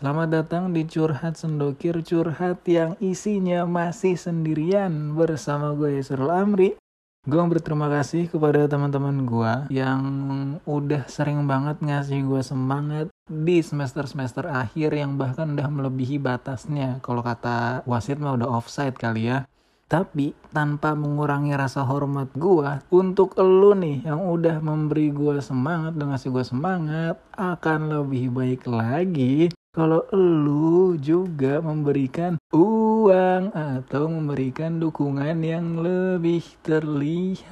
Selamat datang di Curhat Sendokir Curhat yang isinya masih sendirian bersama gue Yusrul Amri. Gue berterima kasih kepada teman-teman gue yang udah sering banget ngasih gue semangat di semester-semester akhir yang bahkan udah melebihi batasnya. Kalau kata wasit mah udah offside kali ya. Tapi tanpa mengurangi rasa hormat gue untuk elu nih yang udah memberi gue semangat dan ngasih gue semangat akan lebih baik lagi kalau elu juga memberikan uang atau memberikan dukungan yang lebih terlihat.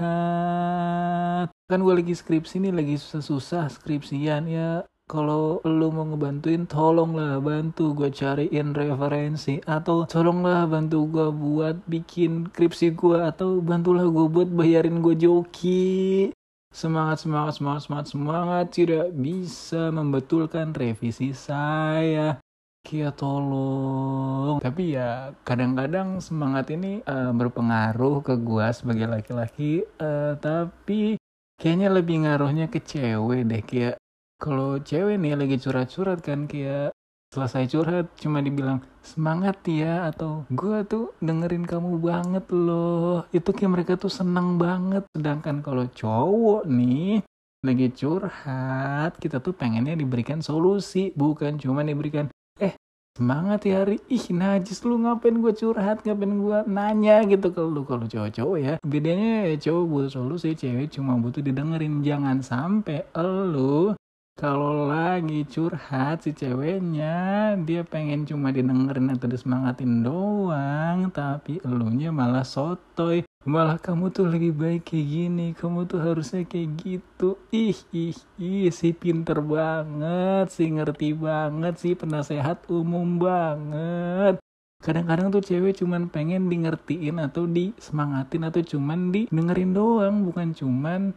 Kan gue lagi skripsi nih, lagi susah-susah skripsian ya kalau lu mau ngebantuin tolonglah bantu gue cariin referensi atau tolonglah bantu gue buat bikin kripsi gue atau bantulah gue buat bayarin gue joki semangat semangat semangat semangat semangat. Tidak bisa membetulkan revisi saya. Kia tolong. Tapi ya kadang-kadang semangat ini uh, berpengaruh ke gue sebagai laki-laki. Uh, tapi kayaknya lebih ngaruhnya ke cewek deh kayak kalau cewek nih lagi curhat-curhat kan kayak selesai curhat cuma dibilang semangat ya atau gue tuh dengerin kamu banget loh. Itu kayak mereka tuh seneng banget. Sedangkan kalau cowok nih lagi curhat kita tuh pengennya diberikan solusi bukan cuma diberikan eh semangat ya hari ih najis lu ngapain gue curhat ngapain gue nanya gitu. Kalau lu kalau cowok-cowok ya bedanya cowok butuh solusi cewek cuma butuh didengerin. Jangan sampai lu kalau lagi curhat si ceweknya dia pengen cuma didengerin atau disemangatin doang tapi elunya malah sotoy. Malah kamu tuh lebih baik kayak gini kamu tuh harusnya kayak gitu. Ih ih ih si pinter banget si ngerti banget si penasehat umum banget. Kadang-kadang tuh cewek cuman pengen di ngertiin atau disemangatin atau cuman didengerin doang bukan cuman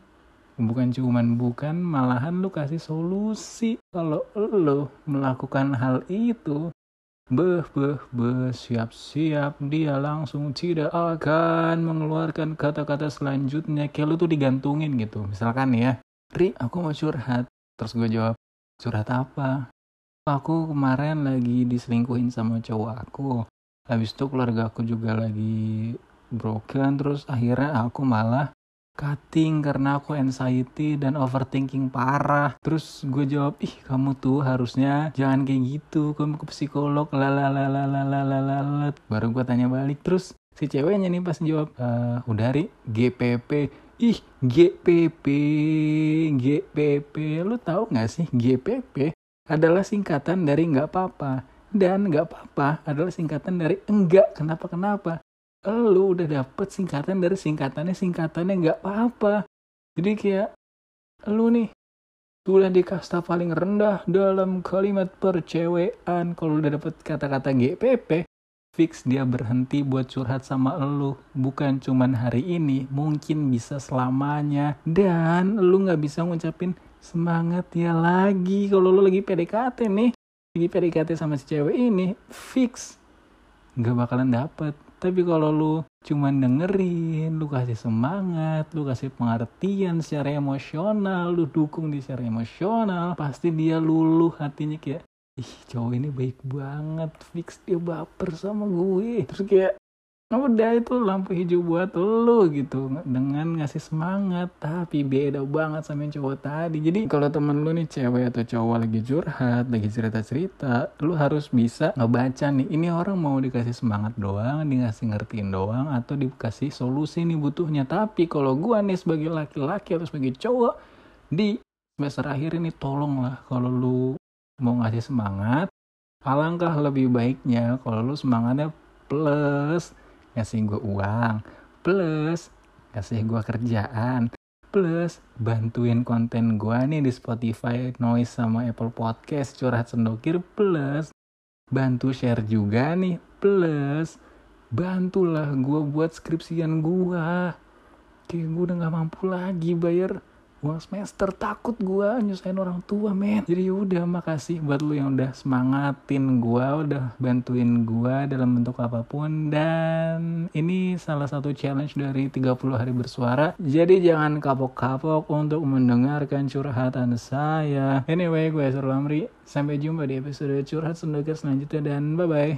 bukan cuman bukan malahan lu kasih solusi. Kalau lu melakukan hal itu beh beh beh siap siap dia langsung tidak akan mengeluarkan kata-kata selanjutnya. Kayak lu tuh digantungin gitu. Misalkan ya Ri aku mau curhat. Terus gue jawab curhat apa? Aku kemarin lagi diselingkuhin sama cowok aku. Habis itu keluarga aku juga lagi broken. Terus akhirnya aku malah cutting karena aku anxiety dan overthinking parah. Terus gue jawab ih kamu tuh harusnya jangan kayak gitu. Kamu ke psikolog lalalalalalalalala baru gue tanya balik. Terus si ceweknya nih pas jawab e, udah ri. GPP ih GPP GPP lu tahu nggak sih GPP adalah singkatan dari nggak apa-apa dan nggak apa-apa adalah singkatan dari enggak kenapa kenapa lu udah dapet singkatan dari singkatannya singkatannya nggak apa-apa. Jadi kayak lu nih sudah di kasta paling rendah dalam kalimat percewean kalau udah dapet kata-kata GPP fix dia berhenti buat curhat sama lu. Bukan cuman hari ini mungkin bisa selamanya. Dan lu nggak bisa ngucapin semangat ya lagi. Kalau lu lagi PDKT nih lagi PDKT sama si cewek ini fix nggak bakalan dapet tapi kalau lu cuman dengerin, lu kasih semangat, lu kasih pengertian secara emosional, lu dukung di secara emosional, pasti dia luluh hatinya kayak ih cowok ini baik banget fix dia baper sama gue. Terus kayak udah itu lampu hijau buat lo gitu. Dengan ngasih semangat tapi beda banget sama yang cowok tadi. Jadi kalau temen lu nih cewek atau cowok lagi curhat lagi cerita cerita lu harus bisa ngebaca nih ini orang mau dikasih semangat doang dikasih ngertiin doang atau dikasih solusi nih butuhnya. Tapi kalau gua nih sebagai laki-laki atau sebagai cowok di semester akhir ini tolonglah kalau lu mau ngasih semangat. Alangkah lebih baiknya kalau lu semangatnya plus ngasih gue uang plus ngasih gue kerjaan plus bantuin konten gue nih di Spotify, Noise sama Apple Podcast curhat sendokir plus bantu share juga nih plus bantulah gue buat skripsian gue kayak gue udah gak mampu lagi bayar uang semester takut gue nyusahin orang tua men. Jadi udah makasih buat lu yang udah semangatin gue udah bantuin gue dalam bentuk apa pun. Dan ini salah satu challenge dari 30 hari bersuara. Jadi jangan kapok-kapok untuk mendengarkan curhatan saya. Anyway gue Esra Lamri. Sampai jumpa di episode curhat sendaga selanjutnya dan bye bye